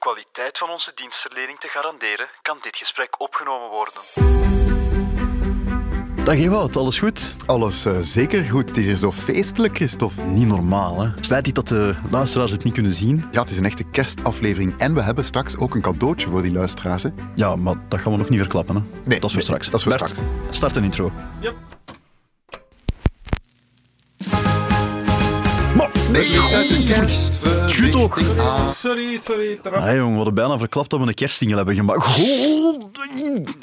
kwaliteit van onze dienstverlening te garanderen, kan dit gesprek opgenomen worden. Dag Ewout, alles goed? Alles uh, zeker goed. Het is hier zo feestelijk, Christophe. Niet normaal, hè? Spijt niet dat de luisteraars het niet kunnen zien. Ja, het is een echte kerstaflevering. En we hebben straks ook een cadeautje voor die luisteraars. Hè? Ja, maar dat gaan we nog niet verklappen, hè? Nee, dat is voor nee, straks. Dat is voor Bert, straks. Start een intro. Yep. Goed. Sorry, sorry. Ah, jongen, we hadden bijna verklapt dat we een kerstsingel hebben gemaakt. Goh,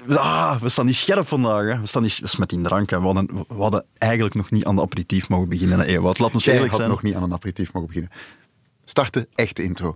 ah, we staan niet scherp vandaag. Hè. We staan niet, dat is met die drank. Hè. We, hadden, we hadden eigenlijk nog niet aan de aperitief mogen beginnen. Wat laat ons Jij eerlijk had zijn. nog niet aan een aperitief mogen beginnen. Starten, echte intro.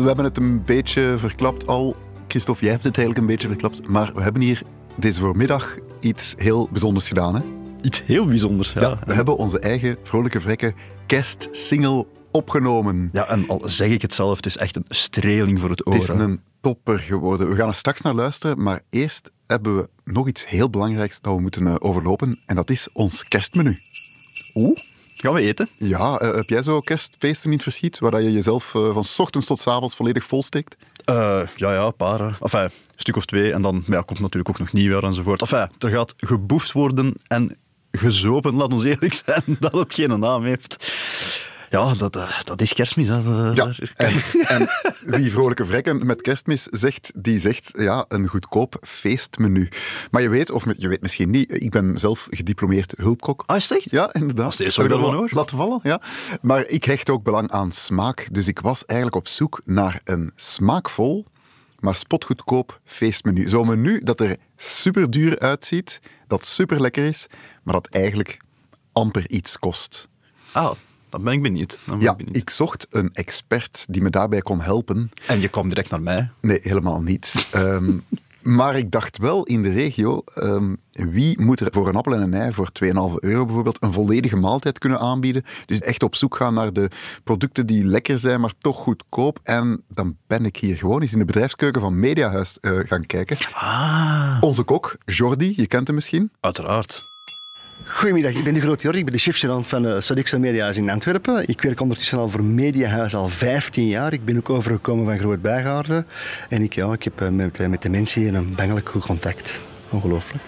We, hebben het een beetje verklapt al. Christophe, jij hebt het eigenlijk een beetje verklapt. Maar we hebben hier deze voormiddag iets heel bijzonders gedaan. Hè? Iets heel bijzonders. Ja, Ja, we hebben onze eigen vrolijke vrekken kerstsingle opgenomen. Ja, en al zeg ik het zelf, het is echt een streling voor het oor. Het is een topper geworden. We gaan er straks naar luisteren, maar eerst hebben we nog iets heel belangrijks dat we moeten eh, overlopen. En dat is ons kerstmenu. Oeh, gaan we eten? Ja, eh, heb jij zo kerstfeesten in het verschiet, waar je jezelf eh, van 's ochtends tot 's avonds volledig volsteekt? Eh, ja, ja, een paar. hè. Enfin, een stuk of twee. En dan ja, komt natuurlijk ook nog nieuwjaar enzovoort. Enfin, er gaat geboefd worden en gezopen, laat ons eerlijk zijn, dat het geen naam heeft. Ja, dat, eh, dat is kerstmis. Dat- Ja, en, en wie vrolijke vrekken met kerstmis zegt, die zegt ja, een goedkoop feestmenu. Maar je weet, of je weet misschien niet, ik ben zelf gediplomeerd hulpkok. Ah, is echt? Ja, inderdaad. Ik ik dat wel laten vallen, ja. Maar ik hecht ook belang aan smaak. Dus ik was eigenlijk op zoek naar een smaakvol, maar spotgoedkoop feestmenu. Zo'n menu dat er super duur uitziet, dat super lekker is, maar dat eigenlijk amper iets kost. Ah, dan ben ik benieuwd. Dan ben Ja, ik benieuwd. ik zocht een expert die me daarbij kon helpen. En je kwam direct naar mij. Nee, helemaal niet. Ehm, maar ik dacht wel in de regio, ehm, wie moet er voor een appel en een ei, voor 2,5 euro bijvoorbeeld, een volledige maaltijd kunnen aanbieden? Dus echt op zoek gaan naar de producten die lekker zijn, maar toch goedkoop. En dan ben ik hier gewoon eens in de bedrijfskeuken van Mediahuis eh, gaan kijken. Ah, Onze kok, Jordi, je kent hem misschien. uiteraard. Goedemiddag, ik ben de Groot Jordi. Ik ben de chefgerant van uh, Sodexo Mediahuis in Antwerpen. Ik werk ondertussen al voor Mediahuis al 15 jaar. Ik ben ook overgekomen van Groot Bijgaarden. En ik, ja, ik heb eh, met, eh, met de mensen hier een bangelijk goed contact. Ongelooflijk.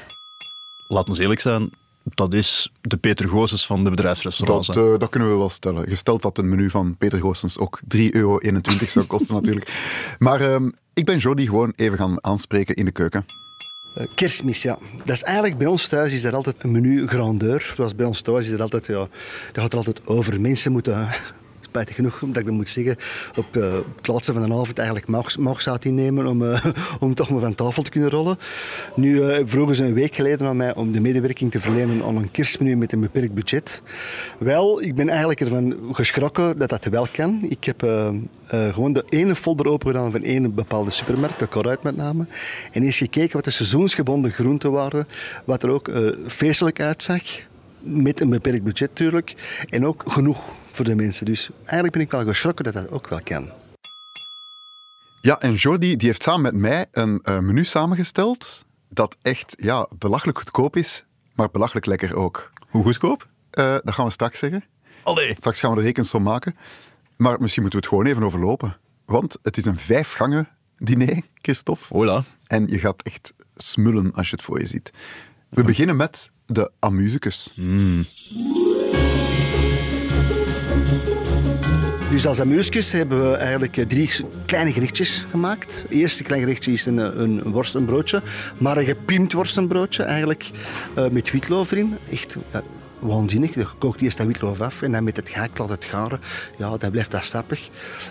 Laat ons eerlijk zijn, dat is de Peter Goossens van de bedrijfsrestaurants. Dat, eh, dat kunnen we wel stellen. Gesteld dat een menu van Peter Goossens ook 3,21 euro zou kosten natuurlijk. Maar ehm, ik ben Jordi gewoon even gaan aanspreken in de keuken. Eh, kerstmis, ja. Dat is eigenlijk bij ons thuis is er altijd een menu grandeur. Zoals bij ons thuis is er altijd, ja, dat gaat er altijd over. Mensen moeten, spijtig genoeg dat ik dat moet zeggen, op, op het laatste van de avond eigenlijk maag- maagzout innemen om, eh, om toch maar van tafel te kunnen rollen. Nu eh, vroegen ze een week geleden aan mij om de medewerking te verlenen aan een kerstmenu met een beperkt budget. Wel, ik ben eigenlijk ervan geschrokken dat dat wel kan. Ik heb gewoon de ene folder opengedaan van één bepaalde supermarkt, de Coruit met name. En eens gekeken wat de seizoensgebonden groenten waren, wat er ook feestelijk uitzag. Met een beperkt budget natuurlijk. En ook genoeg voor de mensen. Dus eigenlijk ben ik wel geschrokken dat dat ook wel kan. Ja, en Jordi die heeft samen met mij een eh, menu samengesteld dat echt ja, belachelijk goedkoop is, maar belachelijk lekker ook. Hoe goedkoop? Eh, dat gaan we straks zeggen. Allee. Straks gaan we de rekensom maken. Maar misschien moeten we het gewoon even overlopen. Want het is een vijfgangen diner, Christophe. Hola. En je gaat echt smullen als je het voor je ziet. We beginnen met de amusicus. Dus als amusjes hebben we eigenlijk eh, drie kleine gerechtjes gemaakt. Het eerste klein gerechtje is een, eh, een worstenbroodje, maar een gepimpt worstenbroodje eigenlijk eh, met witloof erin. Echt waanzinnig. Je kookt eerst dat witloof af en dan met het gehakt het garen. Ja, dan blijft dat sappig.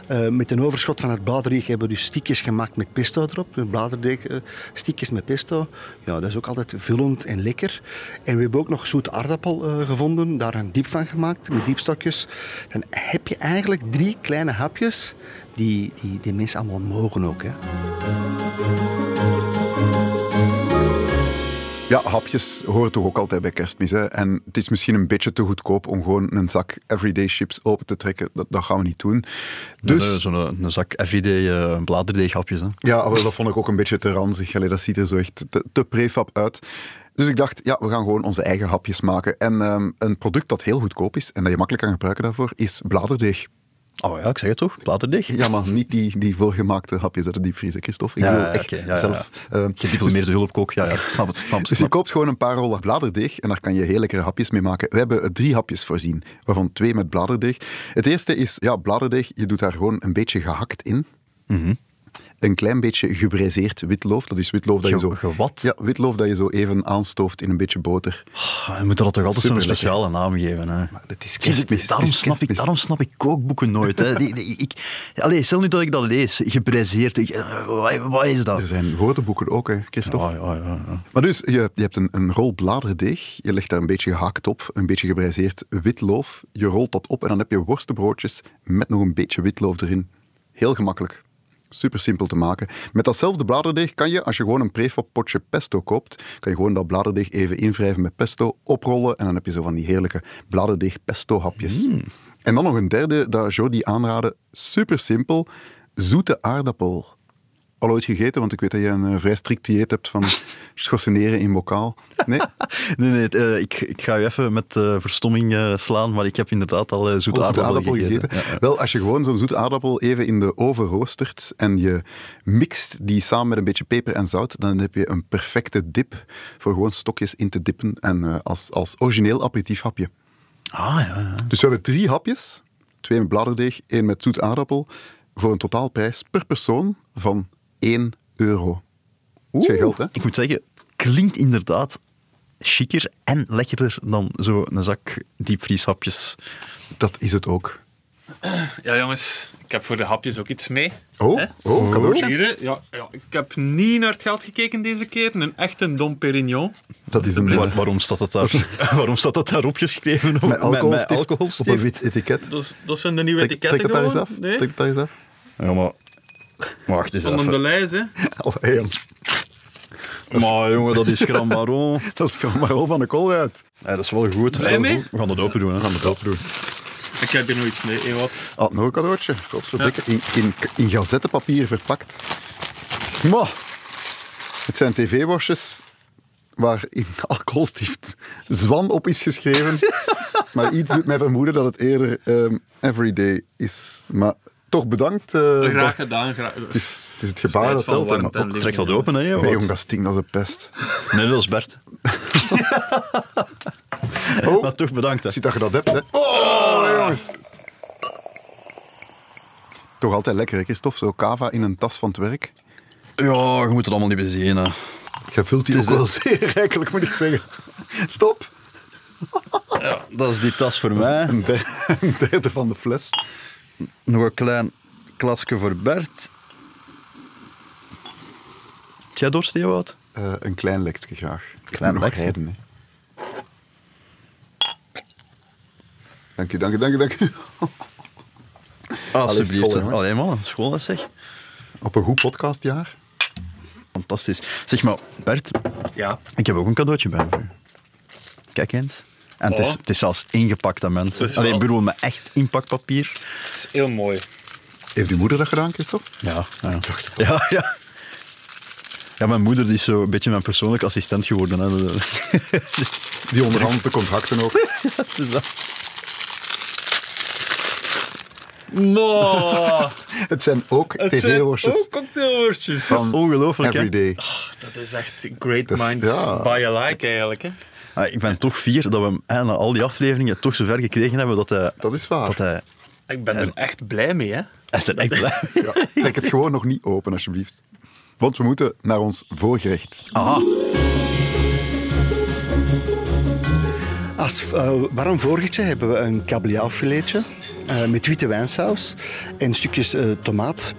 Eh, met een overschot van het bladerdeeg hebben we dus stikjes gemaakt met pesto erop. Bladerdeeg, eh, stikjes met pesto. Ja, dat is ook altijd vullend en lekker. En we hebben ook nog zoete aardappel eh, gevonden. Daar een diep van gemaakt, met diepstokjes. Dan heb je eigenlijk drie kleine hapjes die, die, die mensen allemaal mogen ook. Hè. Ja, hapjes horen toch ook altijd bij kerstmis. Hè? En het is misschien een beetje te goedkoop om gewoon een zak everyday chips open te trekken. Dat, dat gaan we niet doen. Dus. Zo'n een zak everyday uh, bladerdeeghapjes. Hè. ja, wel, dat vond ik ook een beetje te ranzig. Allee, dat ziet er zo echt te, te prefab uit. Dus ik dacht, ja, we gaan gewoon onze eigen hapjes maken. En ehm, een product dat heel goedkoop is en dat je makkelijk kan gebruiken daarvoor, is bladerdeeg. Oh ja, ik zeg het toch, bladerdeeg. Ja, maar niet die, die voorgemaakte hapjes uit de diepvriezer, Christophe. Ik Ja, ja, echt oké, ja, ja, zelf. eh, Gediplomeerde hulpkook, ja, ja, snap het. Snap het, Dus je koopt gewoon een paar rollen bladerdeeg en daar kan je heel lekkere hapjes mee maken. We hebben drie hapjes voorzien, waarvan twee met bladerdeeg. Het eerste is, ja, bladerdeeg, je doet daar gewoon een beetje gehakt in. Mhm. Een klein beetje gebraiseerd witloof. Dat is witloof dat je Ge- zo... gewat? Ja, witloof dat je zo even aanstooft in een beetje boter. Ah, Je moet dat toch altijd zo'n speciale naam geven. Hè. Maar het is kerstmis. daarom, is snap ik, daarom snap ik kookboeken nooit. Hè. Die, die- ik, allee, stel nu dat ik dat lees, ik- eh, wat, wat is dat? Er zijn woordenboeken ook, hè, Christophe. Ja, ja, ja. Maar dus, je, je hebt een, een rol bladerdeeg, je legt daar een beetje gehakt op, een beetje gebraiseerd witloof, je rolt dat op en dan heb je worstenbroodjes met nog een beetje witloof erin. Heel gemakkelijk. Super simpel te maken. Met datzelfde bladerdeeg kan je, als je gewoon een prefab potje pesto koopt, kan je gewoon dat bladerdeeg even invrijven met pesto, oprollen en dan heb je zo van die heerlijke bladerdeeg pesto hapjes. En dan nog een derde dat Jody aanraden, super simpel, zoete aardappel al ooit gegeten? Want ik weet dat je een eh, vrij strikt dieet hebt van schorseneren in bokaal. Nee? Nee, nee, eh, ik, ik ga je even met eh, verstomming slaan, maar ik heb inderdaad al zoete aardappel, aardappel gegeten. gegeten. Ja, ja. Wel, als je gewoon zo'n zoete aardappel even in de oven roostert en je mixt die samen met een beetje peper en zout, dan heb je een perfecte dip voor gewoon stokjes in te dippen en als, als origineel aperitiefhapje. Ah, ja, ja. Dus we hebben drie hapjes. Twee met bladerdeeg, één met zoet aardappel. Voor een totaalprijs per persoon van 1 euro. Dat is geen geld, hè? Ik moet zeggen, klinkt inderdaad chiquer en lekkerder dan zo'n zak diepvrieshapjes. Dat is het ook. Ja, jongens, ik heb voor de hapjes ook iets mee. Oh, Hè? oh, cadeautje. Ja, ja, ik heb niet naar het geld gekeken deze keer. Een echte Dom Perignon. Dat is een Waar- waarom, staat dat daar, waarom staat dat daar opgeschreven? met alcoholstift, op alcoholstift? een wit etiket. Dat, dat zijn de nieuwe etiketten dat daar eens af. Nee? Trek dat daar eens af. Ja, maar... Wacht eens Van de lijst, hè. Oh, hey, Maar jongen, dat is Grand Baron. dat is maar al van de koolruit. Ja, dat is wel goed. We gaan dat open doen. Hè. We gaan dat open doen. Ik heb hier nog iets mee. Wat? Ah, nog een cadeautje. Godverdikke. In, in, in gazettenpapier verpakt. Maar, het zijn tv-worstjes waar in alcoholstift zwan op is geschreven. maar iets doet mij vermoeden dat het eerder ehm, everyday is. Maar toch bedankt. eh, Graag Bart. gedaan. Graag. Het is, het is het gebaar dat van telt. en Trek dat open, hè. Nee, jong, dat stinkt als een pest. Nee, dat is Bert. Oh, Maar toch bedankt. Hè. Ziet dat je dat hebt, hè? Oh, jongens. Toch altijd lekker, hè, Christophe? Zo kava in een tas van het werk. Ja, je moet het allemaal niet bezien. Hè. Je vult die Het ook wel zeer rijkelijk, moet ik zeggen. Stop. Ja, dat is die tas voor mij. Een derde, een derde van de fles. Nog een klein klasje voor Bert. Heb jij dorst, Wout? Eh, een klein lekje graag. Ik Klein nog lekje? rijden. Dank u, dank u, dank u, dank u. Alsjeblieft. Allee, man, school zeg. Op een goed podcastjaar. Fantastisch. Zeg maar, Bert, Ja. ik heb ook een cadeautje bij me voor u. Kijk eens. En het, is, Oh. het is zelfs ingepakt aan mensen. Dat is Allee, ik wel- bedoel, met echt inpakpapier. Dat is heel mooi. Heeft uw moeder dat gedaan, Christophe? Ja, ja. Ja, ja. Ja, mijn moeder die is zo een beetje mijn persoonlijke assistent geworden. Hè. Die onderhandelt de contracten ook. Dus dat- No, Het zijn ook het zijn tv-worstjes ook cocktailworstjes. van Ongelooflijk? Everyday. Dat is echt great Dat is- minds ja. by alike eigenlijk. Hè. Ah, ik ben toch fier dat we hem eh, na al die afleveringen toch zover gekregen hebben dat hij... Dat is waar. Dat hij Ik ben er echt blij mee. Hè. hij is er echt blij. Ja, trek het gewoon nog niet open, alsjeblieft. Want we moeten naar ons voorgerecht. Aha. Als eh, warm voorgerechtje hebben we een kabeljauwfiletje eh, met witte wijnsaus en stukjes eh, tomaat.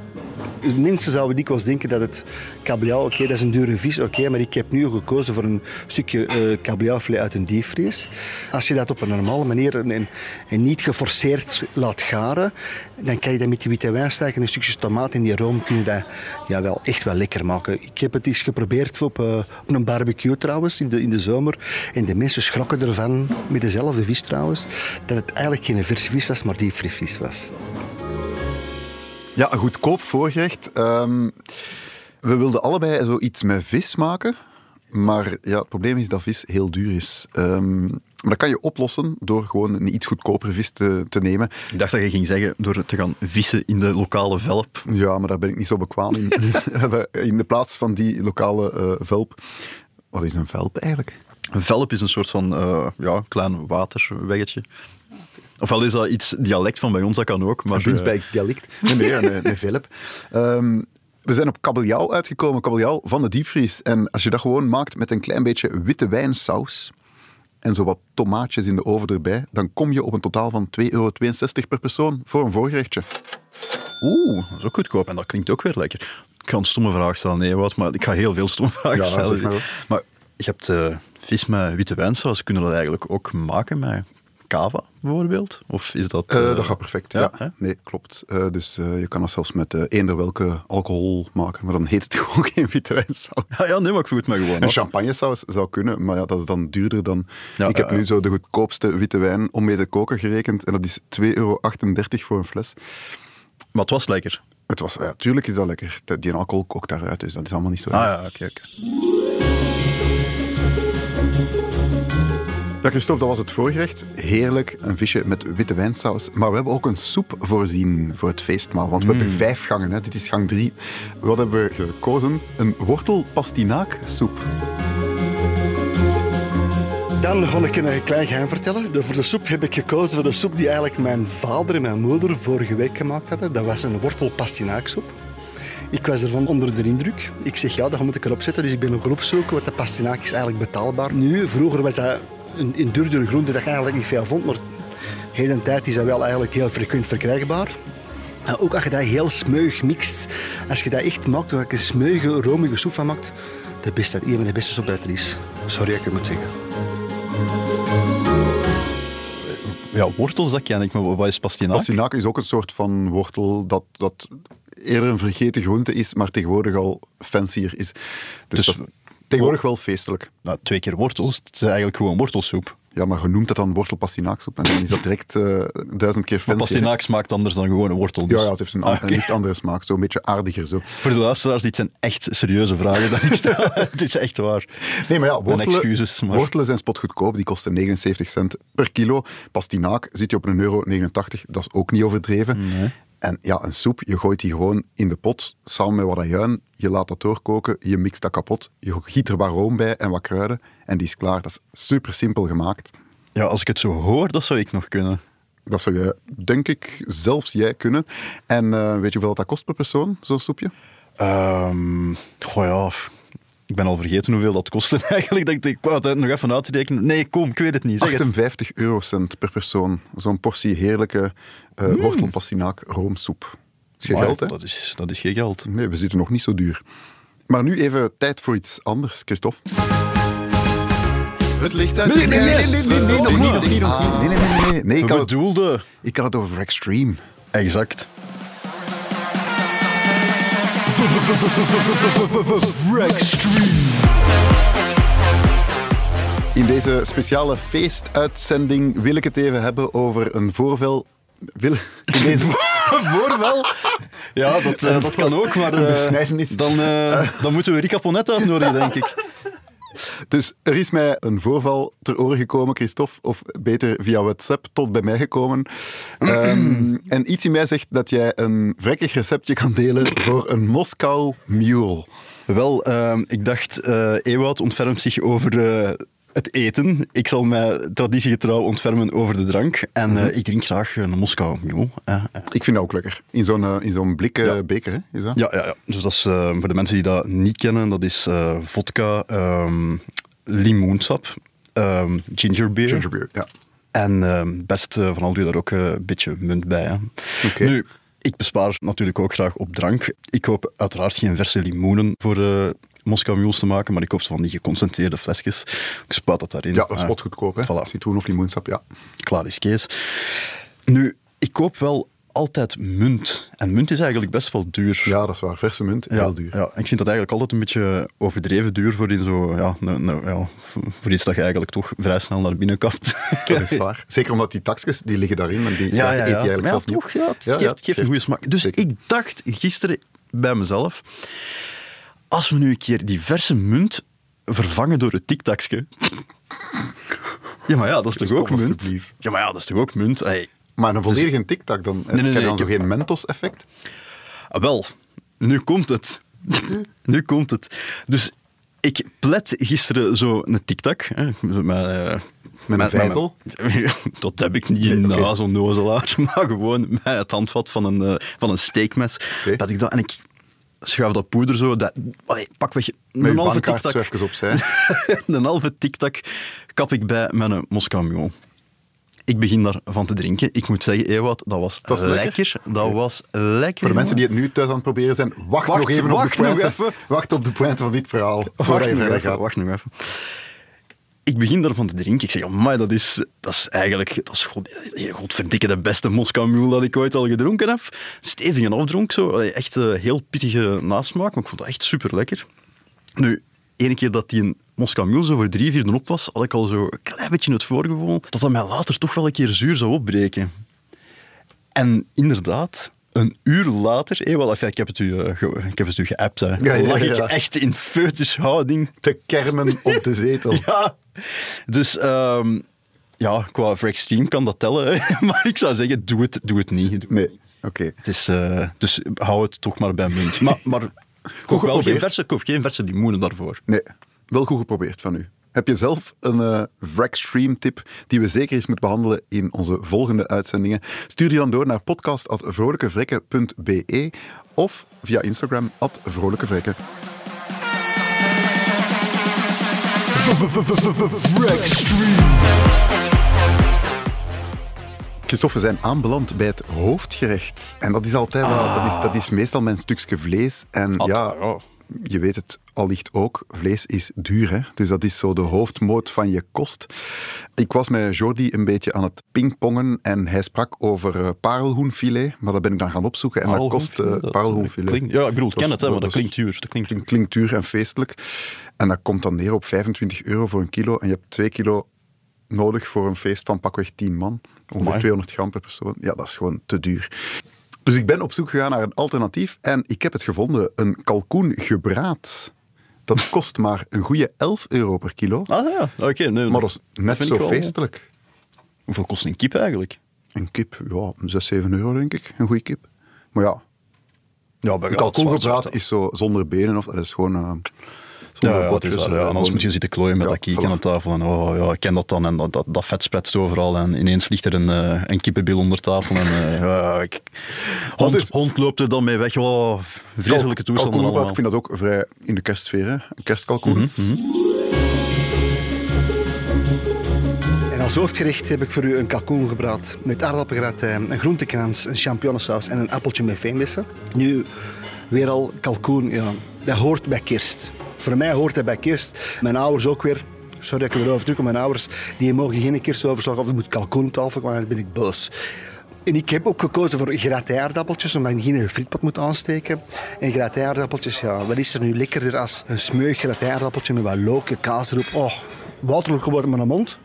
Mensen zouden dikwijls denken dat het kabeljauw, oké, dat is een dure vis, oké, maar ik heb nu gekozen voor een stukje eh kabeljauwfilet uit een diepvries. Als je dat op een normale manier en, en niet geforceerd laat garen, dan kan je dat met die witte wijnstaak en een stukje tomaat en die room kun je dat ja, wel echt wel lekker maken. Ik heb het eens geprobeerd op, eh, op een barbecue trouwens, in de, in de zomer. En de mensen schrokken ervan, met dezelfde vis trouwens, dat het eigenlijk geen verse vis was, maar diepvries was. Ja, een goedkoop voorgerecht. Ehm, we wilden allebei zoiets met vis maken. Maar ja, het probleem is dat vis heel duur is. Ehm, maar dat kan je oplossen door gewoon een iets goedkopere vis te, te nemen. Ik dacht dat je ging zeggen door te gaan vissen in de lokale velp. Ja, maar daar ben ik niet zo bekwaam in. Dus hebben in de plaats van die lokale eh, velp... Wat is een velp eigenlijk? Een velp is een soort van eh, ja, klein waterweggetje. Ofwel is dat iets dialect van bij ons, dat kan ook. Maar, dialect. Nee, nee, een velp. Ehm, we zijn op kabeljauw uitgekomen, kabeljauw van de diepvries. En als je dat gewoon maakt met een klein beetje witte wijnsaus en zo wat tomaatjes in de oven erbij, dan kom je op een totaal van 2,62 euro per persoon voor een voorgerechtje. Oeh, dat is ook goedkoop. En dat klinkt ook weer lekker. Ik ga een stomme vraag stellen. Nee, wat, maar ik ga heel veel stomme vragen Ja, stellen. zeg maar maar je hebt eh, vis met witte wijnsaus. Kunnen we dat eigenlijk ook maken met cava, bijvoorbeeld? Of is dat... Eh, eh, dat gaat perfect, ja? Nee, klopt. Eh, dus eh, je kan dat zelfs met eh, eender welke alcohol maken, maar dan heet het gewoon geen witte wijnsaus. Ja, ja, nee, maar ik vroeg het me gewoon Een champagnesaus zou kunnen, maar ja, dat is dan duurder dan... Ja, ik heb nu zo de goedkoopste witte wijn om mee te koken gerekend en dat is 2,38 euro voor een fles. Maar het was lekker. Het was, ja, tuurlijk is dat lekker. Die alcohol kookt daaruit, dus dat is allemaal niet zo... Ah ja, oké, oké. Ja, Christophe, dat was het voorgerecht. Heerlijk, een visje met witte wijnsaus. Maar we hebben ook een soep voorzien voor het feestmaal. Want we hebben vijf gangen, hè. dit is gang drie. Wat hebben we gekozen? Een wortelpastinaaksoep. Dan ga ik een klein geheim vertellen. De- Voor de soep heb ik gekozen voor de soep die eigenlijk mijn vader en mijn moeder vorige week gemaakt hadden. Dat was een wortelpastinaaksoep. Ik was ervan onder de indruk. Ik zeg ja, dat moet ik erop zetten. Dus ik ben gaan opzoeken wat de pastinaak is eigenlijk betaalbaar. Nu, vroeger was dat een, een duurdere groente dat je eigenlijk niet veel vond. Maar heden tijd is dat wel eigenlijk heel frequent verkrijgbaar. En ook als je dat heel smeug mixt, als je dat echt maakt, waar je een smeuige, romige soep van maakt, de beste, een van de beste soep dat er is. Sorry dat ik het moet zeggen. Ja, wortels, dat ken ik, maar wat is pastinaak? Pastinaak is ook een soort van wortel dat, dat eerder een vergeten groente is, maar tegenwoordig al fancier is. Dus, Dus- dat is tegenwoordig wel feestelijk. Nou, twee keer wortels. Het is eigenlijk gewoon wortelsoep. Ja, maar je noemt dat dan wortelpastinaaksoep en dan is dat direct eh, duizend keer Maar fancier. pastinaak smaakt anders dan gewoon een wortel. Dus. Ja, ja, het heeft een, Ah, een licht andere smaak. Zo een beetje aardiger zo. Voor de luisteraars, dit zijn echt serieuze vragen. Het is echt waar. Nee, maar ja, wortelen, excuses, maar- wortelen zijn spotgoedkoop. Die kosten 79 cent per kilo. Pastinaak zit je op een euro 89. Dat is ook niet overdreven. En ja, een soep, je gooit die gewoon in de pot, samen met wat ajuin. Je laat dat doorkoken, je mixt dat kapot. Je giet er wat room bij en wat kruiden. En die is klaar. Dat is super simpel gemaakt. Ja, als ik het zo hoor, dat zou ik nog kunnen. Dat zou je, denk ik, zelfs jij kunnen. En eh, weet je hoeveel dat kost per persoon, zo'n soepje? Ehm goh ja, ik ben al vergeten hoeveel dat kostte eigenlijk. Dat ik, ik wou het nog even uitrekenen. Nee, kom, ik weet het niet. Zeg het. 58 eurocent per persoon. Zo'n portie heerlijke uh, wortelpastinaak roomsoep. Dat is geen Maar geld, hè? Dat is, dat is geen geld. Nee, we zitten nog niet zo duur. Maar nu even tijd voor iets anders, Christophe. Het ligt uit Nee, nee, nee, nee, nee, nee, nee, nog niet, nog niet, nog niet. Nee, nee, nee, nee. nee ik, had het, ik had het over Extreme. Exact. In deze speciale feestuitzending wil ik het even hebben over een voorval. Wil, in deze, Voorwel. Ja, dat, eh, dat kan ook, maar Een besnijdenis. dan, eh, dan moeten we Rika Ponet uitnodigen, denk ik. Dus er is mij een voorval ter oren gekomen, Christophe, of beter via WhatsApp tot bij mij gekomen. Ehm, en iets in mij zegt dat jij een vrekkig receptje kan delen voor een Moskou Mule. Wel, ehm, ik dacht, eh Ewout ontfermt zich over eh, het eten. Ik zal mij traditiegetrouw ontfermen over de drank. En eh, ik drink graag een Moskou Mule. eh, eh. Ik vind dat ook lekker. In zo'n eh, in zo'n blik eh, Ja. beker, hè? Is dat? Ja, ja, ja. Dus dat is eh, voor de mensen die dat niet kennen, dat is eh, vodka, ehm, limoensap ehm, ginger beer. Ginger beer, ja. En ehm, best eh, van al doe je daar ook eh, een beetje munt bij. Hè. Oké. Nu, ik bespaar natuurlijk ook graag op drank. Ik koop uiteraard geen verse limoenen voor Moskou Mules te maken, maar ik koop zo van die geconcentreerde flesjes. Ik spuit dat daarin. Ja, dat is Ah, wat goedkoop, hè? Voilà. Citroen of limoensap, ja. klaar is Kees. Nu, ik koop wel altijd munt. En munt is eigenlijk best wel duur. Ja, dat is waar. Verse munt, Ja, heel duur. Ja, ik vind dat eigenlijk altijd een beetje overdreven duur voor, in zo, ja, nou, nou, ja, voor iets dat je eigenlijk toch vrij snel naar binnen kapt. Dat is waar. Zeker omdat die taxjes, die liggen daarin, en die ja, eet je eigenlijk ja, zelf niet toch, ja, het Ja, geeft, ja, het geeft een goede smaak. Dus zeker. ik dacht gisteren bij mezelf, als we nu een keer die verse munt vervangen door het tiktakje. Ja, maar ja, dat is toch ook munt? Ja, maar ja, dat is toch ook munt? Hey, Maar een volledige tiktak, dan nee, heb je nee, dan zo geen Mentos-effect? Ah, Wel, nu komt het. nu komt het. Dus ik plet gisteren zo een tiktak. hè, zo Met, eh, Met een vijzel? dat heb ik niet in Nee, na zo'n nozelaar, maar gewoon met het handvat van een, eh, van een steekmes. Dat ik dat, en ik schuif dat poeder zo, dat, allee, pak weg, een halve tiktak. even opzij. een halve tiktak kap ik bij een Moskou Mule. Ik begin daarvan te drinken. Ik moet zeggen, Ewout, dat was, Dat lekker. lekker. Dat was lekker. Voor de mensen die het nu thuis aan het proberen zijn, wacht, Wacht, nog even wacht op de pointe. even. Wacht op de pointe van dit verhaal. Wacht nog, even, wacht nog even. Ik begin daarvan te drinken. Ik zeg, amai, dat is, dat is eigenlijk... Dat is god, godverdikke de beste Moskou dat ik ooit al gedronken heb. Stevige afdronk, zo. Echt eh, heel pittige nasmaak, maar ik vond dat echt super lekker. Nu, ene keer dat die een Moskou zo voor drie, vier op was, had ik al zo een klein beetje het voorgevoel dat dat mij later toch wel een keer zuur zou opbreken. En inderdaad, een uur later, eh, wel, enfin, ik, heb het u, eh, ge- ik heb het u geappt, hè, Ja, ja, lag ja. ik echt in foetushouding Te kermen op de zetel. ja, dus ehm, ja, qua voor extreme kan dat tellen. hè. Maar ik zou zeggen, doe het, doe het niet. Nee, oké. Het is, eh, dus hou het toch maar bij munt. Maar, maar koop wel geen verse, koop geen verse limoenen daarvoor. Nee, wel goed geprobeerd van u. Heb je zelf een eh Vrextreme tip die we zeker eens moeten behandelen in onze volgende uitzendingen? Stuur die dan door naar podcast.vrolijkevrekken.be of via Instagram at vrolijkevrekken. Christophe, we zijn aanbeland bij het hoofdgerecht. En dat is altijd wel, dat, is, dat is meestal mijn stukje vlees. En ja, ja. Je weet het allicht ook, vlees is duur. Hè? Dus dat is zo de hoofdmoot van je kost. Ik was met Jordi een beetje aan het pingpongen en hij sprak over eh, parelhoenfilet, maar dat ben ik dan gaan opzoeken en dat kost Dat parelhoenfilet. klinkt- Ja, ik bedoel, ik ken het, hè, maar dat klinkt duur. Dat klinkt Klinkt, klinkt duur en feestelijk. En dat komt dan neer op 25 euro voor een kilo. En je hebt 2 kilo nodig voor een feest van pakweg 10 man. Ongeveer Amai. 200 gram per persoon. Ja, dat is gewoon te duur. Dus ik ben op zoek gegaan naar een alternatief en ik heb het gevonden. Een kalkoengebraad. Dat kost maar een goede 11 euro per kilo. Ah ja, oké. nee, Maar dat is net zo wel- feestelijk. Hoeveel kost een kip eigenlijk? Een kip, ja, 6, 7 euro denk ik. Een goede kip. Maar ja, Ja, een kalkoengebraad is zo zonder benen. Of, dat is gewoon... eh, zonder ja, is waar, ja. En anders moet je zitten klooien met Ja, dat kiek aan de tafel. En oh ja, ik ken dat dan. En dat, dat, dat vet spretst overal. En ineens ligt er een, eh, een kippenbil onder tafel. En eh, ja, ik, hond, hond loopt er dan mee weg. Oh, vreselijke toestanden allemaal. Ik vind dat ook vrij in de kerstsfeer, hè? Een kerstkalkoen. Mhm. En als hoofdgerecht heb ik voor u een kalkoen gebraad met aardappelgratijn, een groentekrans, een champignonsaus en een appeltje met veenbessen. Nu, weer al kalkoen, ja, dat hoort bij kerst. Voor mij hoort dat bij kerst. Mijn ouders ook weer. Sorry dat ik erover druk, maar mijn ouders die mogen geen kerstoverslag of er moet kalkoen op tafel komen, dan ben ik boos. En ik heb ook gekozen voor gratin-aardappeltjes, omdat ik geen frietpot moet aansteken. En gratin-aardappeltjes, ja, wat is er nu lekkerder als een smeug gratin-aardappeltje met wat loken, kaas erop. Oh, waterlijk geworden met mijn mond.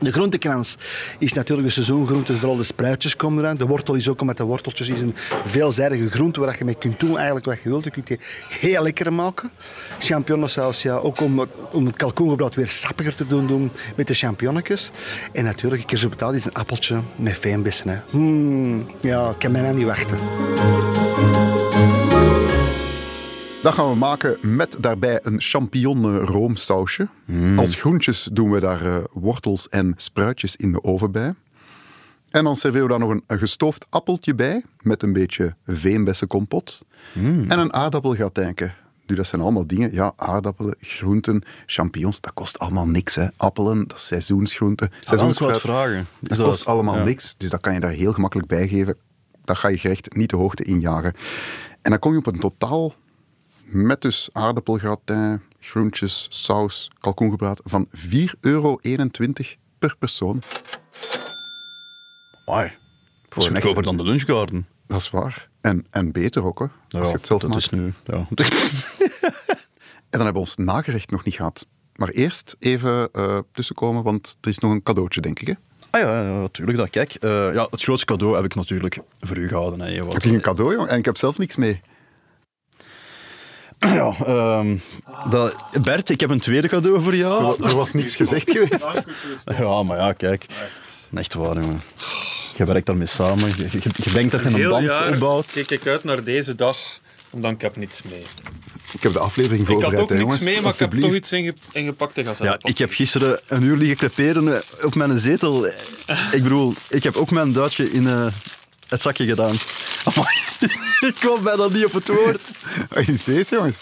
De groentekrans is natuurlijk de seizoengroente, vooral de spruitjes komen eraan. De wortel is ook, omdat de worteltjes is een veelzijdige groente waar je mee kunt doen eigenlijk wat je wilt. Je kunt die heel lekker maken. Champignonsaus, ja, ook om, om het kalkoengebraad weer sappiger te doen, doen met de champignonnetjes. En natuurlijk, een keer zo betaald is een appeltje met veenbessen. Hè. Hmm, ja, ik kan bijna niet wachten. Dat gaan we maken met daarbij een champignon roomsausje. Als groentjes doen we daar eh, wortels en spruitjes in de oven bij. En dan serveren we daar nog een, een gestoofd appeltje bij, met een beetje veenbessenkompot. En een aardappelgratijnke Nu, dat zijn allemaal dingen. Ja, aardappelen, groenten, champignons, dat kost allemaal niks. Hè. Appelen, dat is seizoensgroente. Wel, ik wou Seizoensfruit, vragen. Is dat dat- kost allemaal ja. niks. Dus dat kan je daar heel gemakkelijk bij geven. Dat ga je gerecht niet de hoogte injagen. En dan kom je op een totaal met dus aardappelgratin, groentjes, saus, kalkoengebraad van 4,21 euro per persoon. Amai. Dat is een goedkoper echte- dan de lunchgarden. Dat is waar. En, en beter ook, hoor. als je het zelf dat maakt. is nu... Ja. En dan hebben we ons nagerecht nog niet gehad. Maar eerst even eh, tussenkomen, want er is nog een cadeautje, denk ik. Hè? Ah ja, ja, natuurlijk. Dat. Kijk, eh, ja, het grootste cadeau heb ik natuurlijk voor u gehouden. Hè. Heb je een cadeau, jongen? En ik heb zelf niks mee. Ja, ehm, dat, Bert, ik heb een tweede cadeau voor jou. Er was niks gezegd geweest. Ja, maar ja, kijk. Echt waar, jongen. Je werkt daarmee samen. Je, je, je denkt dat je een band jaar opbouwt. kijk ik uit naar deze dag, omdat ik heb niets mee. Ik heb de aflevering Ik had voorbereid, ook niks jongens. mee, maar ik heb toch iets inge ingepakt en Ja, ik heb gisteren een uur liggen creperen eh, op mijn zetel. Ik bedoel, ik heb ook mijn duitje in eh, het zakje gedaan. Amai, ik kwam bijna niet op het woord. Wat is deze, jongens?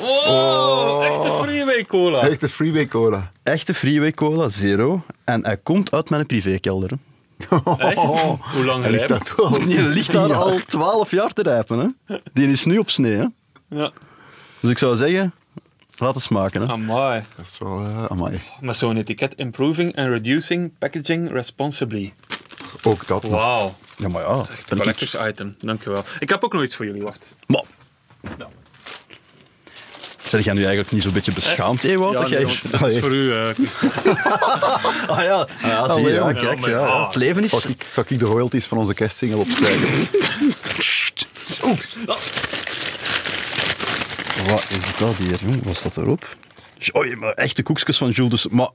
Wow, echte freeway cola. Echte Freeway Cola. Echte Freeway Cola, zero. En hij komt uit mijn privékelder. Echt? Hoe lang Hij ligt rijpt? al Die ligt daar Ja. al 12 jaar te rijpen. Hè. Die is nu op snee. Hè. Ja. Dus ik zou zeggen, laat het smaken. Hè. Amai. Dat is wel... eh, amai. Met zo'n etiket Improving and Reducing Packaging Responsibly. Ook dat nog. Wauw. Ja, maar ja. Collectors item. Dankjewel. Ik heb ook nog iets voor jullie, wacht. Maar, Ja. Zeg jij nu eigenlijk niet zo'n beetje beschaamd, Ewout? Ja, dat nee, dat is voor u. eh, Ah ja, ah, ja zie je. Ja, kijk, Ja, ja, maar- ja. Het leven is... Zal ik, zal ik de royalties van onze kerstsingle opschrijven? Wat is dat hier? jong? Wat staat erop? Oh, maar echte koekjes van Jules. de S- Maar...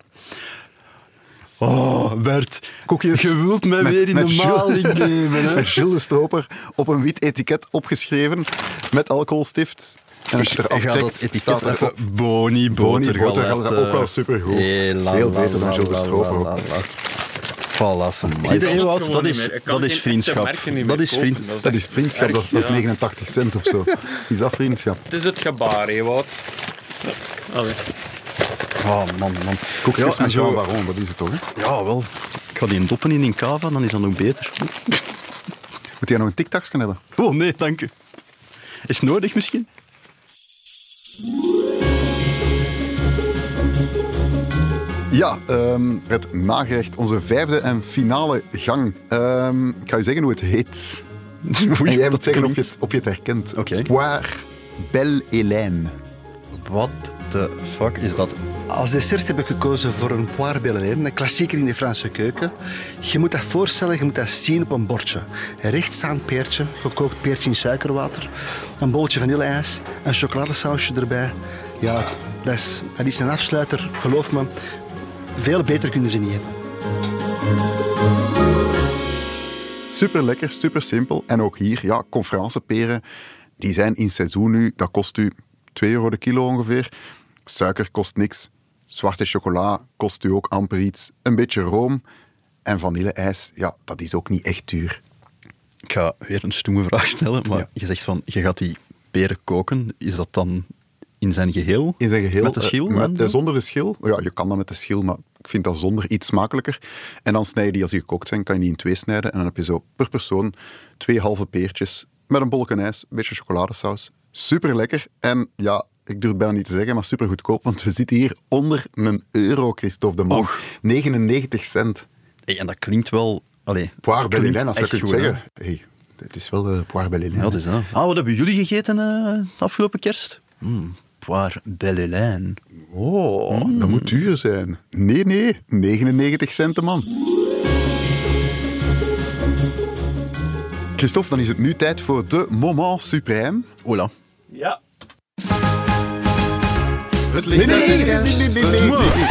Oh, Bert. Koekjes Je wilt mij met- weer in de maling nemen, hè? Met Gilles de Stroper op een wit etiket opgeschreven met alcoholstift. En als je eraf trekt, dat etiket staat er even... Boni, Boni, botergalette. botergalette, ook wel supergoed. Eh, Veel beter dan Gilles de Stroper la, ook. la, la. Voilà, dat is, kan dat is vriendschap. Dat is vriend... Dat is vriendschap, dat is, dat is erg, ja. 89 cent of zo. Is dat vriendschap? Het is het gebaar, hè, Wout. Allee. Oh, man, man. Koekjes en met zo- Jean Baron, dat is het toch? Hè? Ja, wel. Ik ga die doppen in in cava, dan is dat nog beter. Moet jij nog een tiktakje hebben? Oh, nee, dank u. Is het nodig misschien? Ja, ehm, het nagerecht, onze vijfde en finale gang. Ehm, ik ga je zeggen hoe het heet. Oei, en jij moet zeggen of je, het, of je het herkent. Oké. Poire Belle Hélène. What the fuck is dat? Als dessert heb ik gekozen voor een poire bellelaine, een klassieker in de Franse keuken. Je moet dat voorstellen, je moet dat zien op een bordje. Een rechtstaand peertje, gekookt peertje in suikerwater, een bolletje vanilleijs, een chocoladesausje erbij. Ja, dat is, dat is een afsluiter, geloof me. Veel beter kunnen ze niet hebben. Super lekker, super simpel. En ook hier, ja, conferenceperen, die zijn in seizoen nu. Dat kost u 2 euro de kilo ongeveer. Suiker kost niks. Zwarte chocola kost u ook amper iets. Een beetje room. En vanilleijs, ja, dat is ook niet echt duur. Ik ga weer een stoeme vraag stellen, maar Ja. je zegt van, je gaat die peren koken. Is dat dan in zijn geheel? In zijn geheel. Met de schil? met- eh, zo? zonder de schil. Ja, je kan dat met de schil, maar ik vind dat zonder iets smakelijker. En dan snij je die, als die gekookt zijn, kan je die in twee snijden. En dan heb je zo per persoon twee halve peertjes met een bolletje ijs, een beetje chocoladesaus. Super lekker. En ja, ik durf het bijna niet te zeggen, maar super goedkoop. Want we zitten hier onder een euro, Christophe de Man. Och. 99 cent. Hey, en dat klinkt wel... Allee, Poire het als je echt kunt goed, zeggen. Hey, het is wel de Poire Ja, wat is dat? Ah, wat hebben jullie gegeten eh, afgelopen kerst? Mm, poire Oh, dat moet duur zijn. Nee, nee, 99 cent de man. Christophe, dan is het nu tijd voor de moment suprême. Ola. Nee, nee.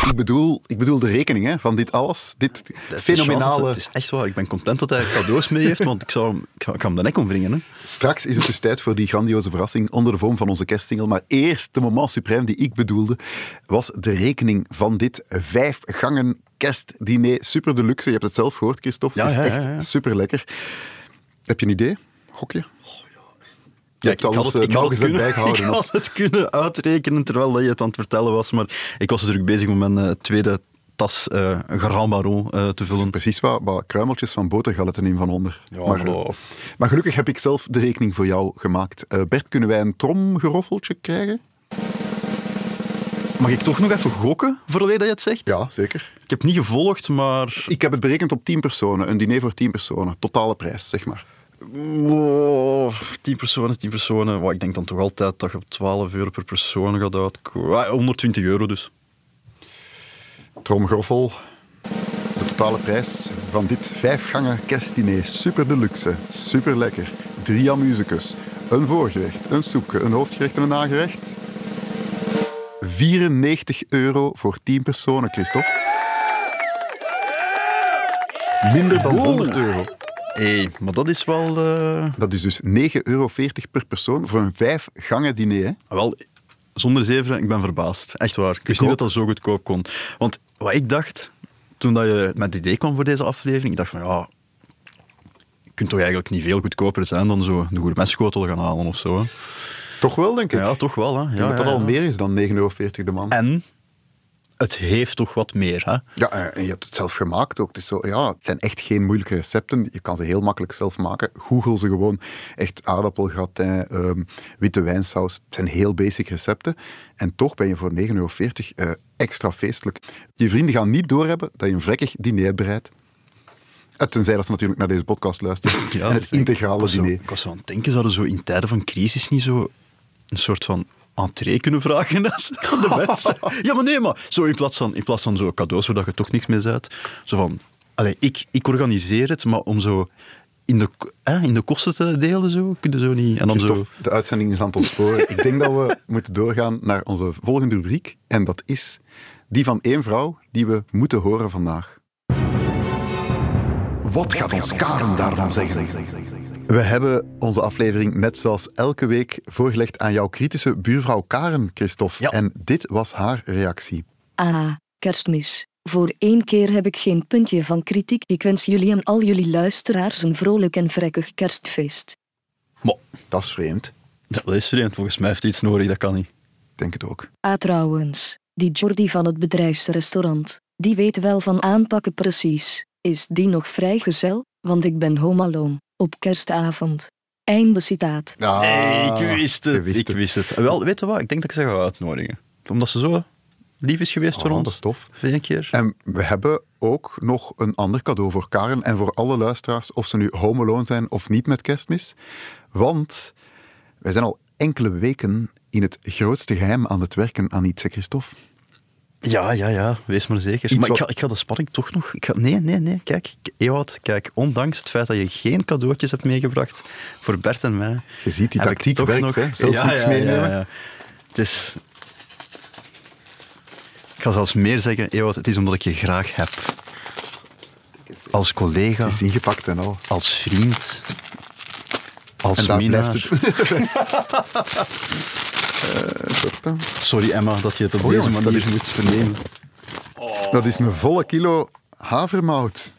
Ik, bedoel, ik bedoel de rekening hè, van dit alles. Dit fenomenale... Het is echt waar. Ik ben content dat hij cadeaus mee heeft, want ik, zou, hem- ik, ga, ik ga hem de nek omwringen. Hè. Straks is het dus tijd voor die grandioze verrassing onder de vorm van onze kerstsingel. Maar eerst de moment suprême die ik bedoelde, was de rekening van dit vijf gangen kerstdiner. Super deluxe. Je hebt het zelf gehoord, Christophe. Ja, het is ja, echt ja, ja. super lekker. Heb je een idee? Gokje? Je hebt alles eh, nauwgezet bijgehouden. ik had het kunnen uitrekenen terwijl dat je het aan het vertellen was, maar ik was natuurlijk bezig om mijn eh, tweede tas eh Grand Baron te vullen. Precies wat, wat kruimeltjes van botergalletten in van onder. Ja, maar, maar- maar gelukkig heb ik zelf de rekening voor jou gemaakt. Bert, kunnen wij een tromgeroffeltje krijgen? Mag ik toch nog even gokken, voordat je het zegt? Ja, zeker. Ik heb niet gevolgd, maar... Ik heb het berekend op 10 personen. Een diner voor 10 personen. Totale prijs, zeg maar. Wow, 10 personen, 10 personen. Wow, ik denk dan toch altijd dat je op 12 euro per persoon gaat uitkomen. Ah, 120 euro dus. Tromgeroffel. De totale prijs van dit vijfgangen kerstdiner. Super deluxe. Super lekker. Drie amusicus. Een voorgerecht, een soepje, een hoofdgerecht en een nagerecht. 94 euro voor 10 personen, Christophe. Minder dan 100 euro. Hé, maar dat is wel... eh, Dat is dus 9,40 euro per persoon voor een vijf gangen diner. Hè? Wel, zonder zeven, ik ben verbaasd. Echt waar. Ik wist niet dat dat zo goedkoop kon. Want wat ik dacht, toen dat je met het idee kwam voor deze aflevering, ik dacht van ja, je kunt toch eigenlijk niet veel goedkoper zijn dan zo een gourmetschotel gaan halen of zo. hè. Toch wel, denk ik. Ja, toch wel. Hè. Ik Ja, denk dat dat ja, al ja. meer is dan 9,40 euro de man. En het heeft toch wat meer. Hè? Ja, en je hebt het zelf gemaakt ook. Zo, ja, het zijn echt geen moeilijke recepten. Je kan ze heel makkelijk zelf maken. Google ze gewoon. Echt aardappelgratin, ehm, witte wijnsaus. Het zijn heel basic recepten. En toch ben je voor 9,40 euro eh, extra feestelijk. Je vrienden gaan niet doorhebben dat je een vrekkig diner bereidt. Eh, Tenzij dat ze natuurlijk naar deze podcast luisteren. en het integrale zo- diner. Ik was aan het denken, zouden zo in tijden van crisis niet zo een soort van entree kunnen vragen aan de mensen? ja, maar nee, maar zo in plaats van, in plaats van zo cadeaus waar je toch niks mee zuidt. Zo van, allee, ik, ik organiseer het, maar om zo in de, eh, in de kosten te delen, zo, kun je zo niet... En dan zo... Christophe, de uitzending is aan het ontsporen. Ik denk dat we moeten doorgaan naar onze volgende rubriek. En dat is die van één vrouw die we moeten horen vandaag. Wat gaat ons Karen daarvan zeggen? We hebben onze aflevering net zoals elke week voorgelegd aan jouw kritische buurvrouw Karen, Christophe. Ja. En dit was haar reactie. Ah, kerstmis. Voor één keer heb ik geen puntje van kritiek. Ik wens jullie en al jullie luisteraars een vrolijk en vrekkig kerstfeest. Maar, Dat is vreemd. dat is vreemd. Volgens mij heeft hij iets nodig, dat kan niet. Ik denk het ook. Ah trouwens, die Jordi van het bedrijfsrestaurant, die weet wel van aanpakken precies. Is die nog vrijgezel? Want ik ben home alone, op kerstavond. Einde citaat. Ah, Hey, ik wist het. wist ik het. wist het. Wel, weet je wat? Ik denk dat ik ze ga uitnodigen. Omdat ze zo lief is geweest voor Oh, ons. dat is tof. Voor één keer. En we hebben ook nog een ander cadeau voor Karen en voor alle luisteraars, of ze nu home alone zijn of niet met kerstmis. Want wij zijn al enkele weken in het grootste geheim aan het werken aan iets, Christophe. Ja, ja, ja. Wees maar zeker. Iets maar wat- ik, ga, ik ga de spanning toch nog... Ik ga, nee, nee, nee. Kijk, Ewout, kijk. Ondanks het feit dat je geen cadeautjes hebt meegebracht voor Bert en mij... Je ziet, die tactiek toch werkt, nog- hè. Zelf Ja, meenemen. ja. Het is... Ik ga zelfs meer zeggen, Ewout, het is omdat ik je graag heb. Als collega, Het is ingepakt en al. als vriend, als En daar blijft het. Eh, Sorry Emma, dat je het op Oh, deze jongens, manier is- moet vernemen. Dat is een volle kilo havermout.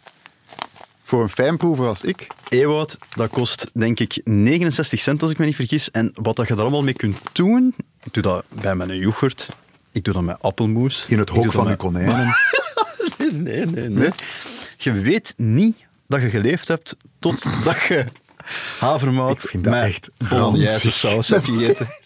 Voor een fijnproever als ik. Ewout, dat kost denk ik 69 cent als ik me niet vergis. En wat dat je daar allemaal mee kunt doen, ik doe dat bij mijn yoghurt, ik doe dat met appelmoes. In het hok van uw met- konijnen. Nee, nee, nee. Je weet niet dat je geleefd hebt totdat je havermout Ik vind dat met echt bolognese saus hebt gegeten.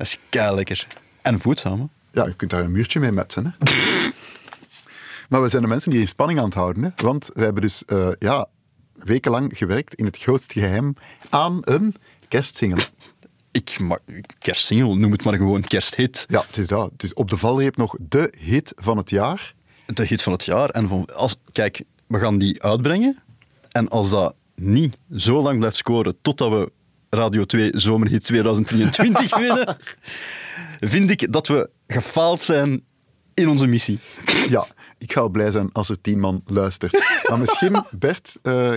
Dat is kei lekker. En voedzaam, hè? Ja, je kunt daar een muurtje mee metsen. Hè. maar we zijn de mensen die in spanning aan het houden. Hè. Want we hebben dus eh, ja, wekenlang gewerkt in het grootste geheim aan een kerstsingle. Ik mag kerstsingel, noem het maar gewoon kersthit. Ja, het is, dat. het is op de valreep nog de hit van het jaar. de hit van het jaar. En van, als, kijk, we gaan die uitbrengen. En als dat niet zo lang blijft scoren totdat we Radio 2 Zomerhit 2023 winnen, vind ik dat we gefaald zijn in onze missie. Ja, ik ga al blij zijn als er tien man luistert. Maar misschien, Bert, eh,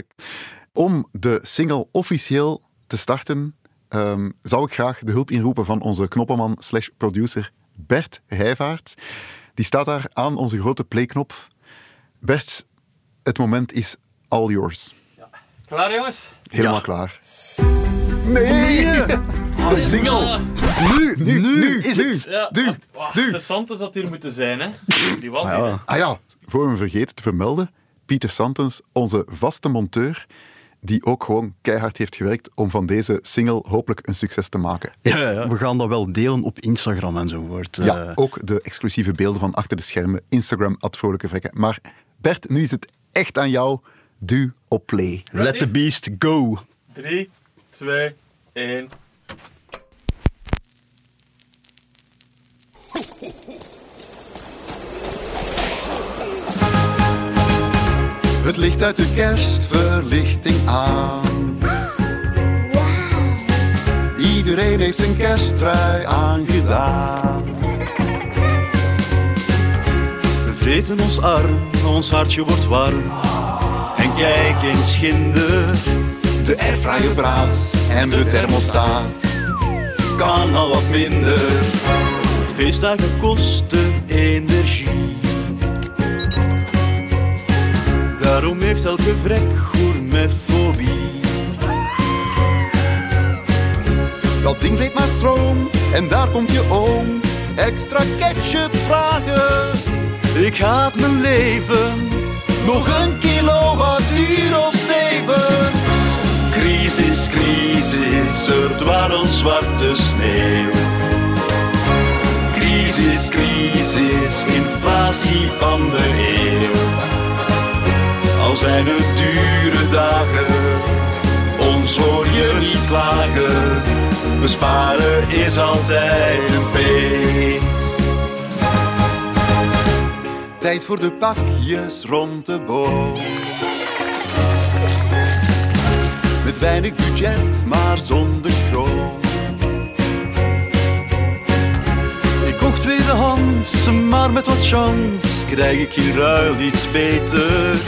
om de single officieel te starten, ehm, zou ik graag de hulp inroepen van onze knoppenman slash producer Bert Heijvaart. Die staat daar aan onze grote playknop. Bert, het moment is all yours. Klaar, jongens? Helemaal Ja. klaar. Nee! De single. Nu, nu, nu is het. Ja, Nu. De Santos had hier moeten zijn, hè. Die was Ah, hier. hè. Ah ja, voor we vergeten te vermelden, Pieter Santens, onze vaste monteur, die ook gewoon keihard heeft gewerkt om van deze single hopelijk een succes te maken. Ja, ja, ja. We gaan dat wel delen op Instagram enzovoort. Ja, Eh, ook de exclusieve beelden van achter de schermen, Instagram, at Vrolijke Vrekken. Maar Bert, nu is het echt aan jou. Du op play. Let the beast go. 3, 2, 1. Het licht uit de kerstverlichting aan. Iedereen heeft zijn kersttrui aangedaan. We vreten ons arm, ons hartje wordt warm. En kijk eens ginder, De airfryer braadt en de thermostaat. kan al wat minder. Feestdagen kosten energie. Daarom heeft elke vrek gourmetfobie. Dat ding vreet maar stroom en daar komt je oom. Extra ketchup vragen. Ik haat mijn leven, Nog een kilowattuur of zeven. Crisis, er dwarrelt zwarte sneeuw. Crisis, crisis, inflatie van de eeuw. Al zijn het dure dagen, ons hoor je niet klagen. Besparen is altijd een feest. Tijd voor de pakjes rond de boom. Met weinig budget, maar zonder schroom. Ik kocht tweedehands, maar met wat chance krijg ik in ruil iets beters.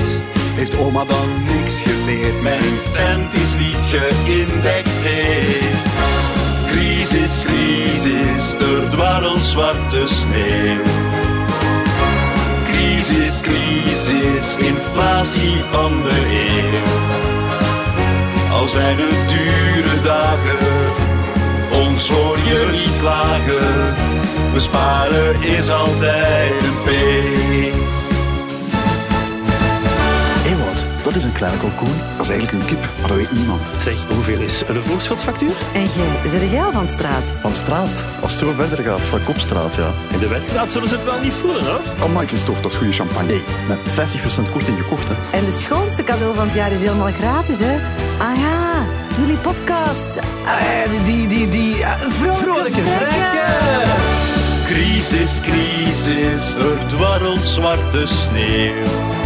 Heeft oma dan niks geleerd? Mijn cent is niet geïndexeerd. Crisis, crisis, er dwarrelt zwarte sneeuw. Crisis, crisis, inflatie van de eeuw. Al zijn het dure dagen, ons hoor je niet klagen. Besparen is altijd een feest. Dat is een kleine kalkoen. Dat is eigenlijk een kip, maar dat weet niemand. Zeg, hoeveel is een voorschotfactuur? En jij, zit jij al van straat? Van straat, als het zo verder gaat, sta ik op straat, ja. In de wedstrijd zullen ze het wel niet voelen, hoor. Oh, Mike Christophe, dat is goede champagne. Nee, met 50% korting gekocht, hè. En de schoonste cadeau van het jaar is helemaal gratis, hè? Ah ja, jullie podcast. Ah, die, die, die... ah, vrolijke, vrekken. Crisis, crisis, er dwarrelt zwarte sneeuw.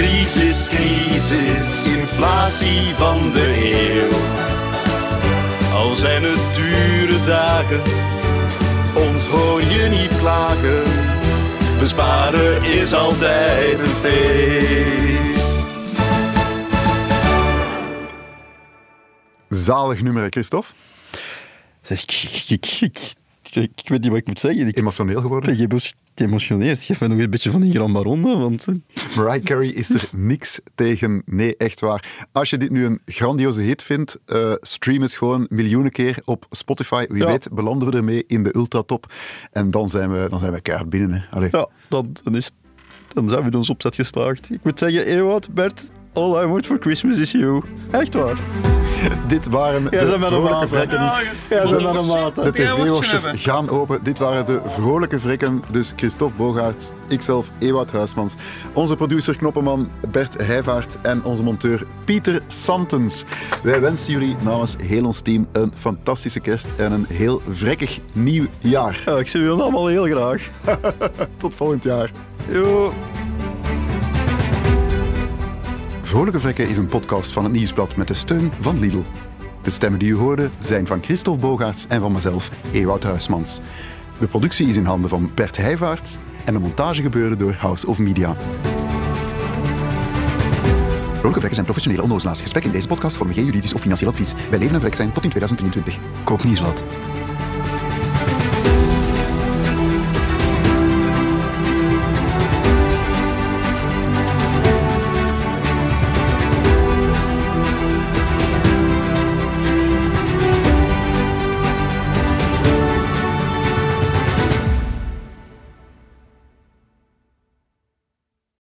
Crisis, crisis, inflatie van de eeuw. Al zijn het dure dagen, ons hoor je niet klagen. Besparen is altijd een feest. Zalig nummer, hè, Christophe. Zeg, ik, ik, ik, ik, ik weet niet wat ik moet zeggen. Ik Emotioneel geworden. ben geëmo- geëmotioneerd. Geef me nog een beetje van die Gran Baronne, want... Mariah Carey is er niks tegen. Nee, echt waar. Als je dit nu een grandioze hit vindt, eh, stream het gewoon miljoenen keer op Spotify. Wie Ja. weet belanden we ermee in de ultratop. En dan zijn we, dan zijn we keihard binnen. Hè. Ja, dan, dan, is, dan zijn we in ons opzet geslaagd. Ik moet zeggen, Ewout, Bert, all I want for Christmas is you. Echt waar. Dit waren Jij de vrolijke. Jij bent een maat, hè. De tv-worstjes gaan open. Dit waren de vrolijke vrekken. Dus Christophe Bogaert, ikzelf, Ewout Huismans. Onze producer Knoppenman Bert Heijvaart en onze monteur Pieter Santens. Wij wensen jullie namens heel ons team een fantastische kerst en een heel vrekkig nieuw jaar. Ja, ik zie jullie allemaal heel graag. Tot volgend jaar. Yo. Vrolijke Vrekken is een podcast van het Nieuwsblad met de steun van Lidl. De stemmen die u hoorde zijn van Christophe Bogaerts en van mezelf, Ewout Huismans. De productie is in handen van Bert Heijvaart en de montage gebeurde door House of Media. Vrolijke Vrekken zijn professionele onnozelaars. Gesprekken in deze podcast vormen geen juridisch of financieel advies. Wij leven en vrek zijn tot in 2023. Koop Nieuwsblad.